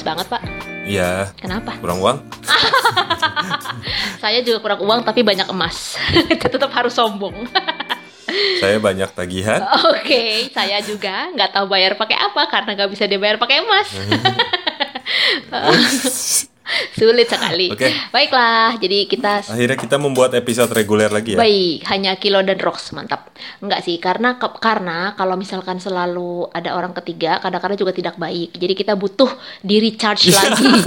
cemas banget pak. Iya. Kenapa? Kurang uang? Saya juga kurang uang tapi banyak emas. Tetap harus sombong. Saya banyak tagihan. Oke, saya juga nggak tahu bayar pakai apa karena nggak bisa dibayar pakai emas. Sulit sekali. Oke. Baiklah, jadi kita Akhirnya kita membuat episode reguler lagi ya. Baik, hanya Kilo dan Rox, mantap. Enggak sih, karena karena kalau misalkan selalu ada orang ketiga, kadang-kadang juga tidak baik. Jadi kita butuh di recharge lagi.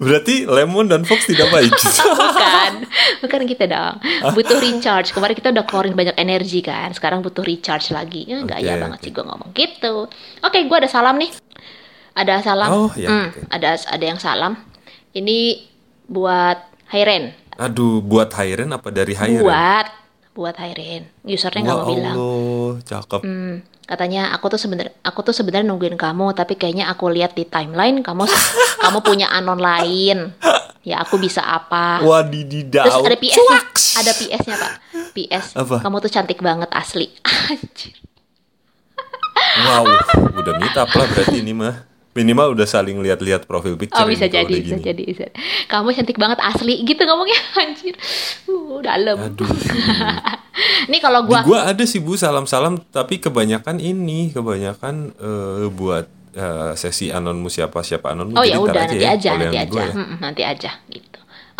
Berarti Lemon dan Fox tidak baik. bukan, bukan kita dong. Butuh recharge. Kemarin kita udah keluarin banyak energi kan, sekarang butuh recharge lagi. Ya enggak ya Oke, banget sih gue ngomong gitu. Oke, gue ada salam nih. Ada salam. Oh, ya, Hmm, oke. ada ada yang salam. Ini buat Hairen. Aduh, buat Hairen apa dari Hairen? Buat buat Hairen. Usernya nggak mau bilang. Allah, cakep. Hmm, katanya aku tuh sebenernya aku tuh sebenarnya nungguin kamu tapi kayaknya aku lihat di timeline kamu kamu punya anon lain ya aku bisa apa Wadididaw. terus ada PS nya ada PS nya pak PS Apa? kamu tuh cantik banget asli Anjir. Wow, udah up lah berarti ini mah. Minimal udah saling lihat-lihat profil picture oh bisa jadi bisa gini. jadi bisa kamu cantik banget asli gitu ngomongnya anjir uh, dalam Aduh. ini kalau Di gua gua ada sih Bu salam-salam tapi kebanyakan ini, kebanyakan eh, buat eh, sesi anonmu siapa siapa anonmu. Oh ya udah nanti ya, aja, kalau nanti di aja, ya. Mm-mm, nanti aja gitu.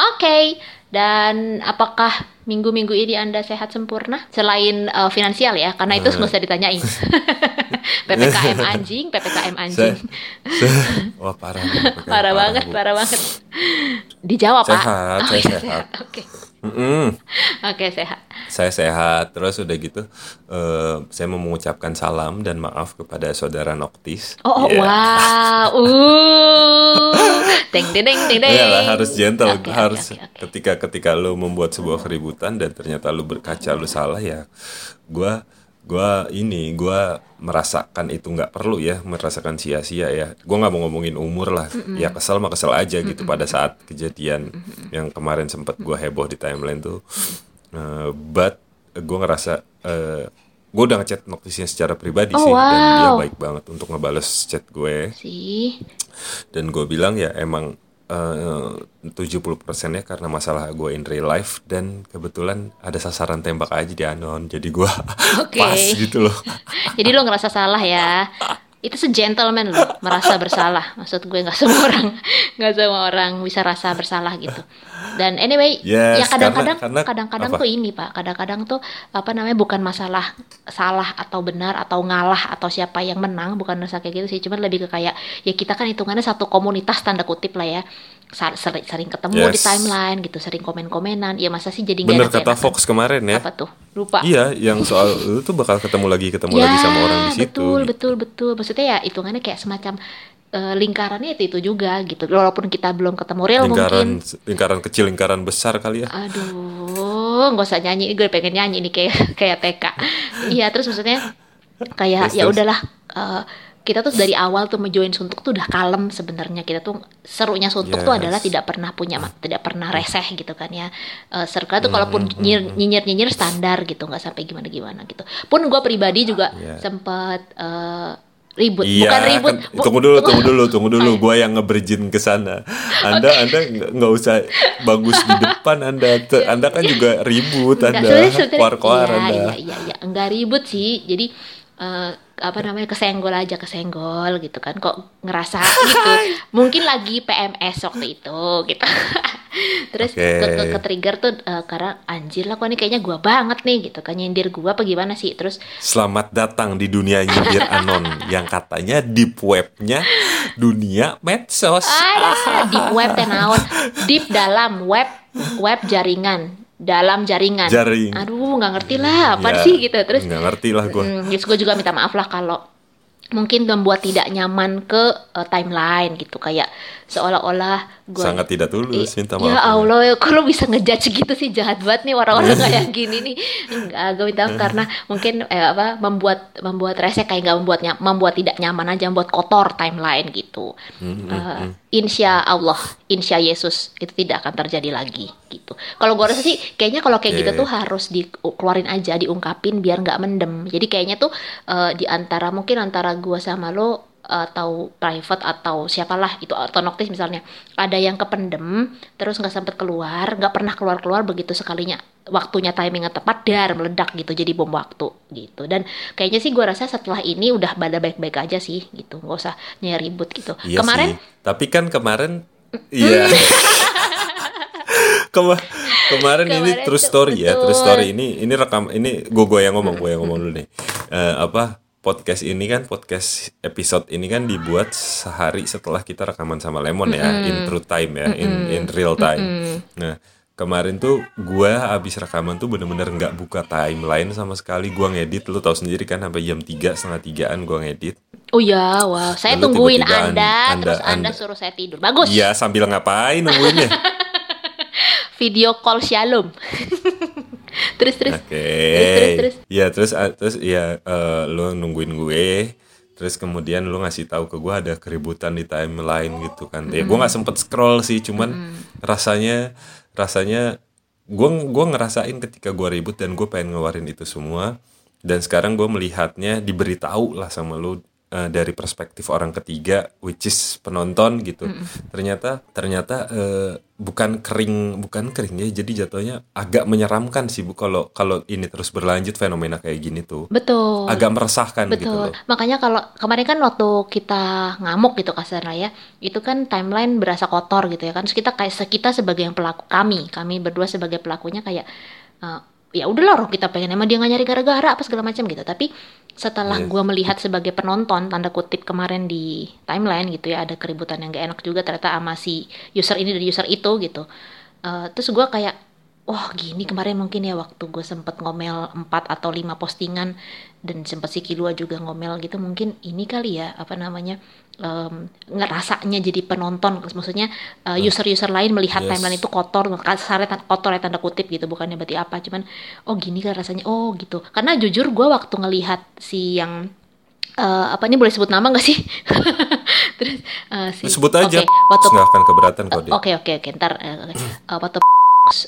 Oke, dan apakah minggu-minggu ini anda sehat sempurna selain eh, finansial ya? Karena itu nggak usah ditanyain. ppkm anjing, ppkm anjing, Saya- saya- wah parah. Bu. parah banget, Bu. parah banget. Dijawab pak. Sehat, Oh, saya iya, sehat. Oke, Mm-mm. oke sehat. Saya sehat, terus udah gitu eh, saya mau mengucapkan salam dan maaf kepada saudara Noktis. Oh, oh Yeah. wow, uh, deng deng deng deng. Iyalah, harus gentle, oke, harus oke, oke. ketika ketika lu membuat sebuah keributan dan ternyata lu berkaca lu salah ya, gua gua ini gua merasakan itu nggak perlu ya, merasakan sia-sia ya. Gua nggak mau ngomongin umur lah, ya kesel mah kesel aja gitu pada saat kejadian yang kemarin sempat gua heboh di timeline tuh. Eh, but gua ngerasa eh gue udah ngechat Noktisnya secara pribadi Oh, sih dan dia wow. baik banget untuk ngebales chat gue Sih, dan gue bilang ya emang eh, 70% nya karena masalah gue in real life dan kebetulan ada sasaran tembak aja di anon jadi gue Oke. pas gitu loh Jadi lo ngerasa salah ya. Itu segentleman lo merasa bersalah. Maksud gue nggak semua orang nggak semua orang bisa rasa bersalah gitu. Dan anyway, Yes, ya kadang-kadang kadang-kadang tuh ini Pak, kadang-kadang tuh apa namanya bukan masalah salah atau benar atau ngalah atau siapa yang menang, bukan rasa kayak gitu sih, cuman lebih ke kayak ya kita kan hitungannya satu komunitas tanda kutip lah ya. Sering, sering ketemu di Yes. timeline gitu, sering komen-komenan. Ya masa sih jadi bener kata Fox kemarin ya Apa tuh? Lupa. iya yang soal lu tuh bakal ketemu lagi ketemu lagi sama orang di situ Ya, betul gitu. betul betul maksudnya ya hitungannya kayak semacam eh, lingkarannya itu itu juga gitu walaupun kita belum ketemu real lingkaran mungkin lingkaran kecil lingkaran besar kali ya aduh nggak usah nyanyi gue pengen nyanyi nih kayak kayak TK iya terus maksudnya kayak ya udahlah eh, kita tuh dari awal tuh menjoin suntuk tuh udah kalem sebenarnya kita tuh serunya suntuk tuh Yes. adalah tidak pernah punya tidak pernah reseh gitu kan ya Eh circle tuh Hmm, kalaupun nyinyir nyinyir nyinyir standar gitu nggak sampai gimana gimana gitu pun gue pribadi juga Iya. sempat eh, ribut Iya, bukan ribut kan- bu- tunggu dulu, tunggu dulu, tunggu dulu. Iya. Gua yang ngeberjin ke sana. Anda, Anda nggak nggak usah bagus di depan Anda. Anda kan juga ribut Anda, sebenarnya- koar-koar iya, Anda. Iya, iya, iya, enggak ribut sih. Jadi eh, apa namanya kesenggol aja kesenggol gitu kan. Kok ngerasa gitu. Mungkin lagi PMS waktu itu gitu. Terus Oke. ke, ke, ke trigger tuh eh, karena anjir lah kok ini kayaknya gua banget nih gitu kan. Nyindir gua apa gimana sih? Terus Selamat datang di dunia nyindir anon. Yang katanya deep webnya dunia medsos. ah, deep web teh naon? Deep dalam web web jaringan dalam jaringan Jaring. aduh nggak ngerti lah apa Ya, sih gitu terus nggak ngerti lah gue. Hmm, terus gue juga minta maaf lah kalau mungkin membuat tidak nyaman ke eh, timeline gitu kayak seolah-olah gue Sangat tidak tulus minta maaf. ya Allah ya kok lo bisa ngejudge gitu sih? Jahat banget nih orang-orang kayak gini nih. Enggak gue minta maaf karena mungkin eh, apa membuat membuat resek kayak nggak membuat ny- membuat tidak nyaman aja membuat kotor timeline gitu. Hmm, Eh, insya Allah insya Yesus itu tidak akan terjadi lagi gitu. Kalau gue rasa sih kayaknya kalau kayak gitu Oke. tuh harus dikeluarin aja diungkapin biar nggak mendem. Jadi kayaknya tuh eh, di antara mungkin antara gue sama lo atau private atau siapalah itu atau noktis misalnya. Ada yang kependem terus nggak sempet keluar nggak pernah keluar keluar begitu sekalinya waktunya timingnya tepat dar meledak gitu jadi bom waktu gitu. Dan kayaknya sih gue rasa setelah ini udah pada baik-baik aja sih gitu. Nggak usah nyari ribut gitu. Iya kemarin? Sih. Tapi kan kemarin iya. Kema kemarin, ini true story ya, true story. ini ini rekam ini gue gue yang ngomong, gue yang ngomong dulu nih. Eh, apa podcast ini kan podcast episode ini kan dibuat sehari setelah kita rekaman sama Lemon ya, in true time ya, in in real time. Nah, kemarin tuh gue abis rekaman tuh bener-bener nggak buka timeline sama sekali. Gue ngedit, lu tahu sendiri kan sampai jam 3 setengah tigaan gue ngedit. oh ya wow saya Lalu tungguin tiba-tiba anda, Anda- terus anda, Anda- suruh saya tidur bagus Iya sambil ngapain nungguinnya? video call shalom terus terus Oke. terus terus terus Ya terus ah, terus ya eh, lu nungguin gue. Terus kemudian lu ngasih tahu ke gue ada keributan di timeline gitu kan. Ya gue nggak sempet scroll sih, cuman rasanya rasanya gue gua ngerasain ketika gue ribut dan gue pengen ngeluarin itu semua. Dan sekarang gue melihatnya diberitahu lah sama lu eh, dari perspektif orang ketiga, which is penonton gitu. Ternyata ternyata eh, bukan kering bukan kering ya, jadi jatuhnya agak menyeramkan sih bu kalau kalau ini terus berlanjut fenomena kayak gini tuh betul agak meresahkan gitu Betul. loh. Makanya kalau kemarin kan waktu kita ngamuk gitu kasar ya, itu kan timeline berasa kotor gitu ya kan. Terus kita kayak kita sebagai yang pelaku kami, kami berdua sebagai pelakunya kayak eh, ya udahlah roh kita pengen emang dia nggak nyari gara-gara apa segala macam gitu. Tapi setelah Yes. gua melihat sebagai penonton tanda kutip kemarin di timeline gitu ya ada keributan yang gak enak juga ternyata sama si user ini dan user itu gitu. Eh, terus gua kayak wah gini kemarin mungkin ya waktu gue sempet ngomel 4 atau 5 postingan dan sempet si Kilua juga ngomel gitu mungkin ini kali ya apa namanya em, ngerasanya jadi penonton. Maksudnya eh, user-user lain melihat Yes. timeline itu kotor kasarnya kotor ya tanda kutip gitu bukannya berarti apa. Cuman oh gini kan rasanya oh gitu. Karena jujur gue waktu ngelihat si yang eh, apa ini boleh sebut nama gak sih? Terus eh, si sebut aja, Oke, waktu nggak akan keberatan kok dia. Oke oke oke ntar eh, eh, waktu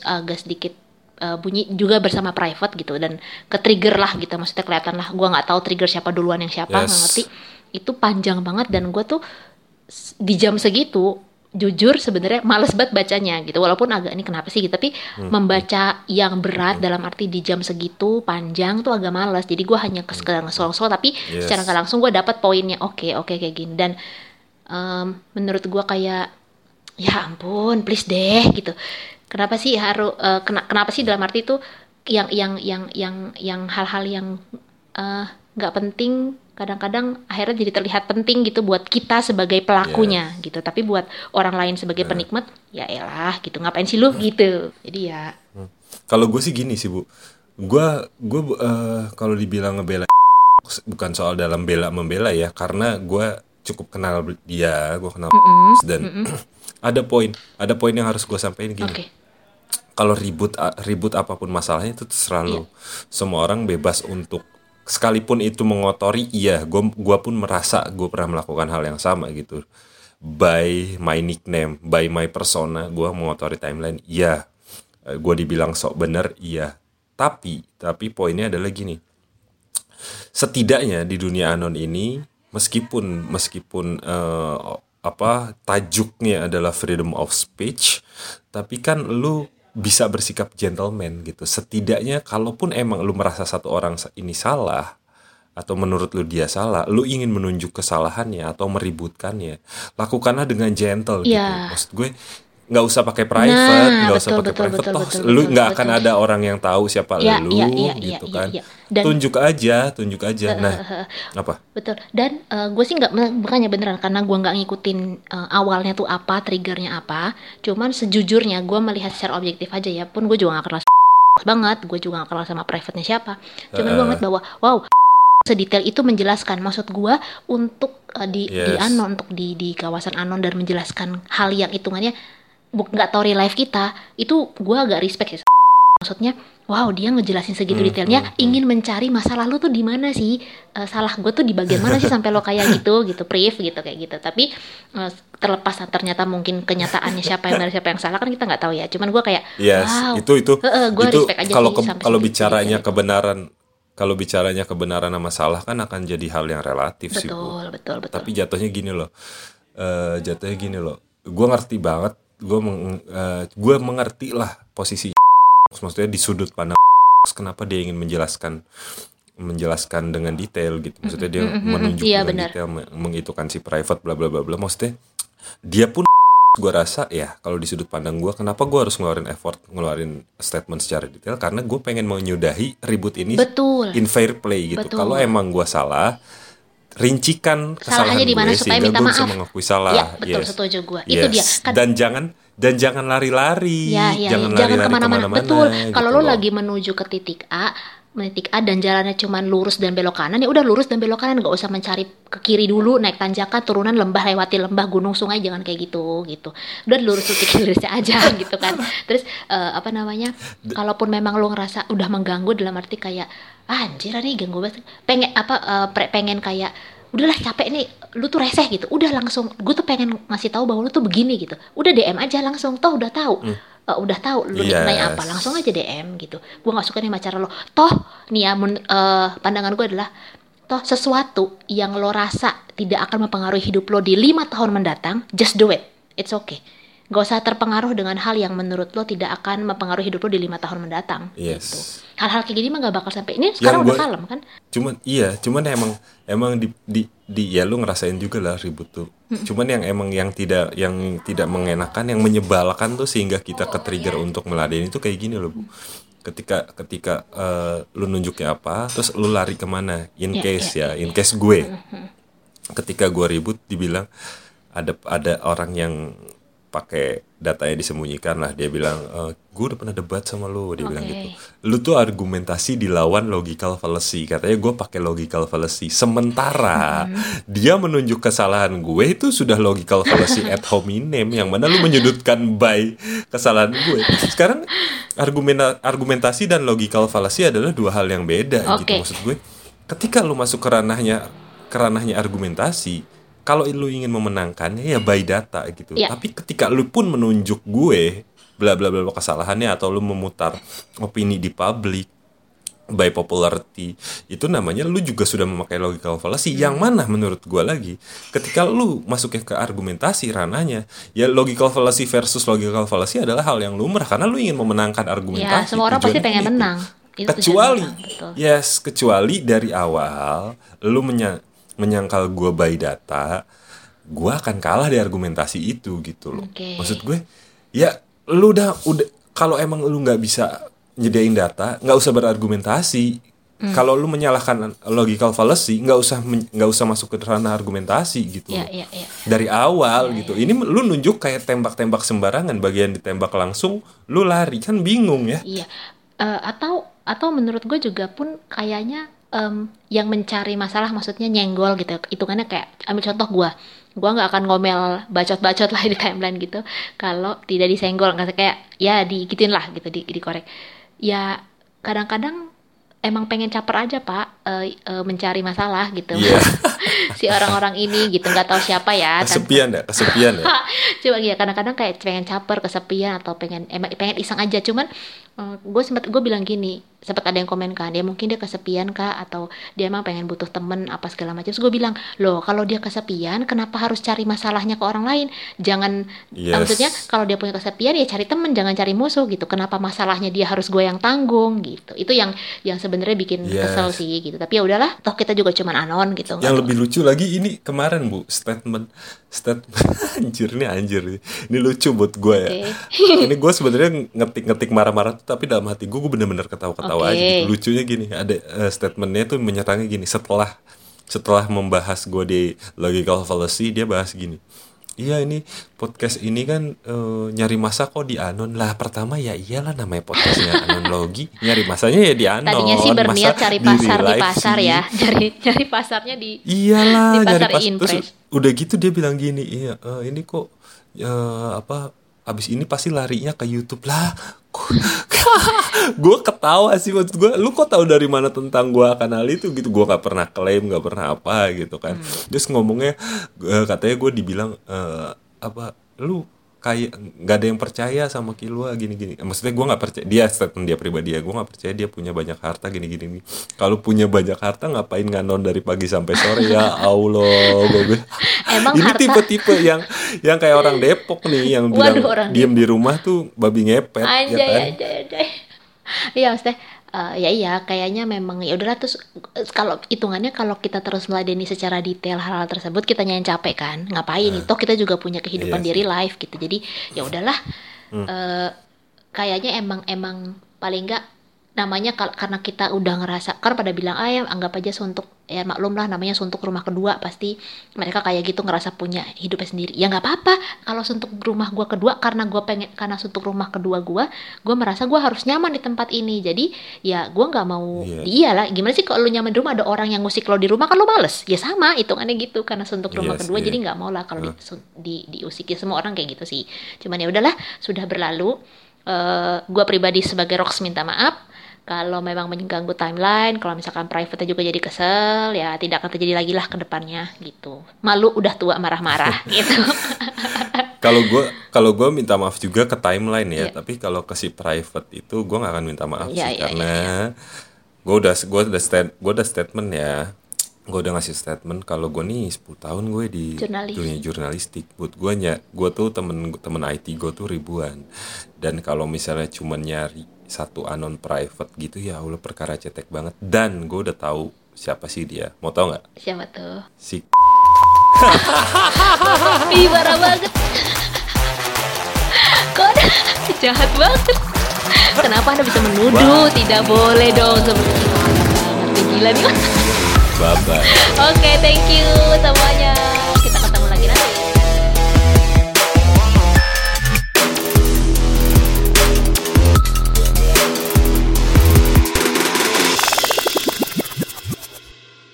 agak sedikit eh, bunyi juga bersama private gitu dan ke trigger lah gitu. Maksudnya kelihatan lah gua nggak tahu trigger siapa duluan yang siapa nggak Yes. ngerti. Itu panjang banget dan gua tuh di jam segitu jujur sebenarnya males banget bacanya gitu. Walaupun agak ini kenapa sih? gitu. Tapi Hmm. membaca yang berat dalam arti di jam segitu panjang tuh agak males. Jadi gua hanya ke sekedar nge-scroll tapi Yes. secara nggak langsung gua dapat poinnya. Oke oke kayak gini. Dan em, menurut gua kayak ya ampun please deh gitu kenapa sih harus eh, kena- kenapa sih dalam arti itu yang yang yang yang yang hal-hal yang eh, nggak penting kadang-kadang akhirnya jadi terlihat penting gitu buat kita sebagai pelakunya gitu. Tapi buat orang lain sebagai penikmat ya elah gitu. Ngapain sih lu gitu? Jadi ya. Kalau gue sih gini sih bu, gue gue eh, kalau dibilang ngebela bukan soal dalam bela membela ya, karena gue cukup kenal dia, gue kenal dan ada poin, ada poin yang harus gue sampaikan gini. oke Kalau ribut ribut apa pun masalahnya itu terserah Iya. lu. Semua orang bebas untuk sekalipun itu mengotori, iya, gue gua pun merasa gue pernah melakukan hal yang sama gitu. By my nickname, by my persona, gue mengotori timeline, iya. Gue dibilang sok bener, iya. Tapi, tapi poinnya adalah gini. Setidaknya di dunia anon ini, meskipun meskipun eh, apa tajuknya adalah freedom of speech, tapi kan lu bisa bersikap gentleman gitu. Setidaknya kalaupun emang lu merasa satu orang ini salah atau menurut lu dia salah, lu ingin menunjuk kesalahannya atau meributkannya, lakukanlah dengan gentle gitu. Iya. Maksud gue nggak usah pakai private, Nah, nggak usah betul, pakai private, betul, toh betul, lu nggak akan betul. ada orang yang tahu siapa Iya, lu iya, iya, gitu iya, kan. iya. Dan- tunjuk aja, tunjuk aja. Nah, apa? Betul. Dan gue sih nggak bukannya beneran karena gue nggak ngikutin eh, awalnya tuh apa, triggernya apa. Cuman sejujurnya gue melihat secara objektif aja ya. Pun gue juga nggak kenal banget. Gue juga nggak kenal sama private-nya siapa. Cuman gue Heeh. ngeliat bahwa wow sedetail itu menjelaskan maksud gue untuk eh, di di Yes. anon untuk di di kawasan anon dan menjelaskan hal yang hitungannya nggak tahu real life kita itu gue agak respect sih. Maksudnya wow dia ngejelasin segitu Hmm, detailnya hmm, hmm. ingin mencari masa lalu tuh di mana sih? Eh, salah gue tuh di bagian mana sih sampai lo kayak gitu gitu brief gitu kayak gitu. Tapi eh, terlepas ternyata mungkin kenyataannya siapa yang benar siapa yang salah kan kita nggak tahu ya. Cuman gue kayak Yes, wow. itu itu. Gua itu respect aja kalau sih ke- kalau bicaranya detailnya. kebenaran kalau bicaranya kebenaran sama salah kan akan jadi hal yang relatif sih Bu. betul betul betul. Tapi jatuhnya gini loh eh jatuhnya gini loh. Gue ngerti banget gue meng, eh, gue mengerti lah posisi maksudnya di sudut pandang kenapa dia ingin menjelaskan menjelaskan dengan detail gitu. Maksudnya dia menunjuk Iya, dengan detail me- mengitukan si private bla bla bla bla. Maksudnya dia pun gue rasa ya kalau di sudut pandang gue kenapa gue harus ngeluarin effort ngeluarin statement secara detail? Karena gue pengen menyudahi ribut ini betul. in fair play gitu. Kalau emang gue salah rincikan kesalahan Salahnya di mana supaya minta gue bisa maaf. mengakui salah ya betul Yes. setuju gue itu Yes. dia kan dan jangan dan jangan lari-lari Ya, ya, jangan jangan lari-lari ke mana-mana. Betul. gitu Kalau lo lagi menuju ke titik A, titik A dan jalannya cuma lurus dan belok kanan, ya udah lurus dan belok kanan, nggak usah mencari ke kiri dulu, naik tanjakan, turunan lembah, lewati lembah, gunung, sungai, jangan kayak gitu, gitu. Udah lurus titik lurusnya aja, gitu kan. Terus eh, apa namanya? Kalaupun memang lo ngerasa udah mengganggu dalam arti kayak anjir nih ganggu banget, pengen apa? pre- pengen kayak udahlah capek nih lu tuh reseh gitu. Udah langsung gue tuh pengen ngasih tahu bahwa lu tuh begini gitu. Udah DM aja langsung toh udah tahu. Eh, udah tahu lu Yes. nanya apa. Langsung aja DM gitu. Gue nggak suka nih sama cara lo. Toh nih ya men- eh, pandangan gue adalah toh sesuatu yang lo rasa tidak akan mempengaruhi hidup lo di lima tahun mendatang just do it. It's okay Gak usah terpengaruh dengan hal yang menurut lo tidak akan mempengaruhi hidup lo di lima tahun mendatang. Yes. Gitu. Hal-hal kayak gini mah gak bakal sampai ini sekarang udah gua- kalem kan? cuman iya cuman emang emang di di, di ya lu ngerasain juga lah ribut tuh cuman yang emang yang tidak yang tidak mengenakan yang menyebalkan tuh sehingga kita ke trigger untuk meladeni itu kayak gini loh bu ketika ketika eh, lu nunjuknya apa terus lu lari ke mana in Ya, case ya, ya in case gue ketika gue ribut dibilang ada ada orang yang pakai datanya disembunyikan lah. Dia bilang "Eh, gue udah pernah debat sama lu. Dia bilang Oke. gitu. Lu tuh argumentasi dilawan logical fallacy. Katanya gue pakai logical fallacy. Sementara dia menunjuk kesalahan gue itu sudah logical fallacy at hominem yang mana lu menyudutkan by kesalahan gue. Sekarang argumenta argumentasi dan logical fallacy adalah dua hal yang beda gitu Oke. maksud gue. Ketika lu masuk ke ranahnya ke ranahnya argumentasi kalau lu ingin memenangkannya ya by data gitu Ya. tapi ketika lu pun menunjuk gue bla bla bla kesalahannya atau lu memutar opini di publik by popularity itu namanya lu juga sudah memakai logical fallacy yang mana menurut gue lagi ketika lu masuknya ke argumentasi ranahnya ya logical fallacy versus logical fallacy adalah hal yang lumrah karena lu ingin memenangkan argumentasi Ya, semua orang pasti pengen itu. menang. Itu kecuali menang, yes kecuali dari awal lu menya- menyangkal gue by data gue akan kalah di argumentasi itu gitu loh Oke. maksud gue ya lu udah udah kalau emang lu nggak bisa nyediain data nggak usah berargumentasi Hmm. kalau lu menyalahkan logical fallacy nggak usah nggak usah masuk ke ranah argumentasi gitu Ya, loh. ya, ya. dari awal gitu ini lu nunjuk kayak tembak-tembak sembarangan bagian ditembak langsung lu lari kan bingung ya Iya. Eh, atau atau menurut gue juga pun kayaknya em, yang mencari masalah maksudnya nyenggol gitu. Hitungannya kayak ambil contoh gue. Gue nggak akan ngomel bacot-bacot lah di timeline gitu. Kalau tidak disenggol nggak kayak ya digituin lah gitu di dikorek. Ya kadang-kadang emang pengen caper aja pak eh, eh, mencari masalah gitu. Iya. si orang-orang ini gitu nggak tahu siapa ya. kesepian ya kesepian ya Coba ya kadang-kadang kayak pengen caper, kesepian atau pengen emang pengen iseng aja. Cuman gue sempat gue bilang gini, sempat ada yang komen kan, dia mungkin dia kesepian kak atau dia emang pengen butuh temen apa segala macam. Terus gue bilang, loh kalau dia kesepian, kenapa harus cari masalahnya ke orang lain? Jangan, Yes. maksudnya kalau dia punya kesepian ya cari temen, jangan cari musuh gitu. Kenapa masalahnya dia harus gue yang tanggung gitu? Itu yang yang sebenarnya bikin Yes. kesel sih gitu. Tapi ya udahlah, toh kita juga cuman anon gitu. yang lebih lucu lagi ini kemarin bu. Statement statement anjir ini anjir ini lucu buat gue ya. Ini gue sebenarnya ngetik-ngetik marah-marah tuh, tapi dalam hati gue gue bener-bener ketawa-ketawa Oke. aja gitu. lucunya gini ada eh, statementnya tuh menyerangnya gini. Setelah setelah membahas gue di logical fallacy dia bahas gini Iya ini podcast ini kan eh, nyari masa kok di anon. Lah pertama ya iyalah namanya podcastnya anologi nyari masanya ya di anon. Tadinya sih berniat Masa cari pasar di life pasar sih? ya, cari cari pasarnya di Iyalah Di nyari pasar pas Inpres. terus udah gitu dia bilang gini iya eh, ini kok eh, apa abis ini pasti larinya ke YouTube lah gue ketawa sih maksud gue lu kok tahu dari mana tentang gue akan hal itu gitu gue gak pernah klaim gak pernah apa gitu kan Hmm. terus ngomongnya eh, katanya gue dibilang eh, apa lu kayak nggak ada yang percaya sama Kilua gini-gini. Maksudnya gue nggak percaya dia statement dia pribadi ya gue nggak percaya dia punya banyak harta gini-gini. Kalau punya banyak harta ngapain nganon dari pagi sampai sore? Ya Allah gue bilang, Emang ini harta- tipe-tipe yang yang kayak orang Depok nih yang bilang Waduh, orang diem di rumah tuh babi ngepet ya Anjay, kan? anjay, anjay. Iya, maksudnya eh, ya iya, kayaknya memang ya udahlah terus eh, kalau hitungannya kalau kita terus meladeni secara detail hal-hal tersebut kita yang capek kan. Ngapain itu kita juga punya kehidupan Iya di real life gitu. Jadi ya udahlah eh, kayaknya emang emang paling enggak namanya karena kita udah ngerasa kan pada bilang ah ya anggap aja suntuk. Ya maklum lah namanya suntuk rumah kedua pasti mereka kayak gitu ngerasa punya hidupnya sendiri. Ya nggak apa-apa kalau suntuk rumah gua kedua karena gua pengen karena suntuk rumah kedua gua gua merasa gua harus nyaman di tempat ini. Jadi ya gua nggak mau Iya. iya lah. Gimana sih kalau lu nyaman di rumah ada orang yang ngusik lo di rumah kan lo males. Ya sama hitungannya gitu karena suntuk rumah Yes, kedua iya. jadi nggak mau lah kalau di, sun- di diusik ya semua orang kayak gitu sih. Cuman ya udahlah sudah berlalu. Eh gue pribadi sebagai Rox minta maaf kalau memang mengganggu timeline, kalau misalkan private juga jadi kesel, ya tidak akan terjadi lagi lah ke depannya gitu. Malu udah tua marah-marah gitu. kalau gue kalau gue minta maaf juga ke timeline ya Iya. tapi kalau ke si private itu gue nggak akan minta maaf Iya, sih iya, karena gue udah gue udah stat gue udah statement ya gue udah ngasih statement kalau gue nih 10 tahun gue di Jurnalis. dunia jurnalistik buat gue nya gue tuh temen temen IT gue tuh ribuan dan kalau misalnya cuma nyari satu anon private gitu ya Allah perkara cetek banget dan gue udah tahu siapa sih dia mau tau nggak Siapa tuh? si Ih, parah banget. Kok jahat banget. Kenapa Anda bisa menuduh? Tidak boleh dong seperti itu. Gila nih. bye bye Oke, thank you semuanya.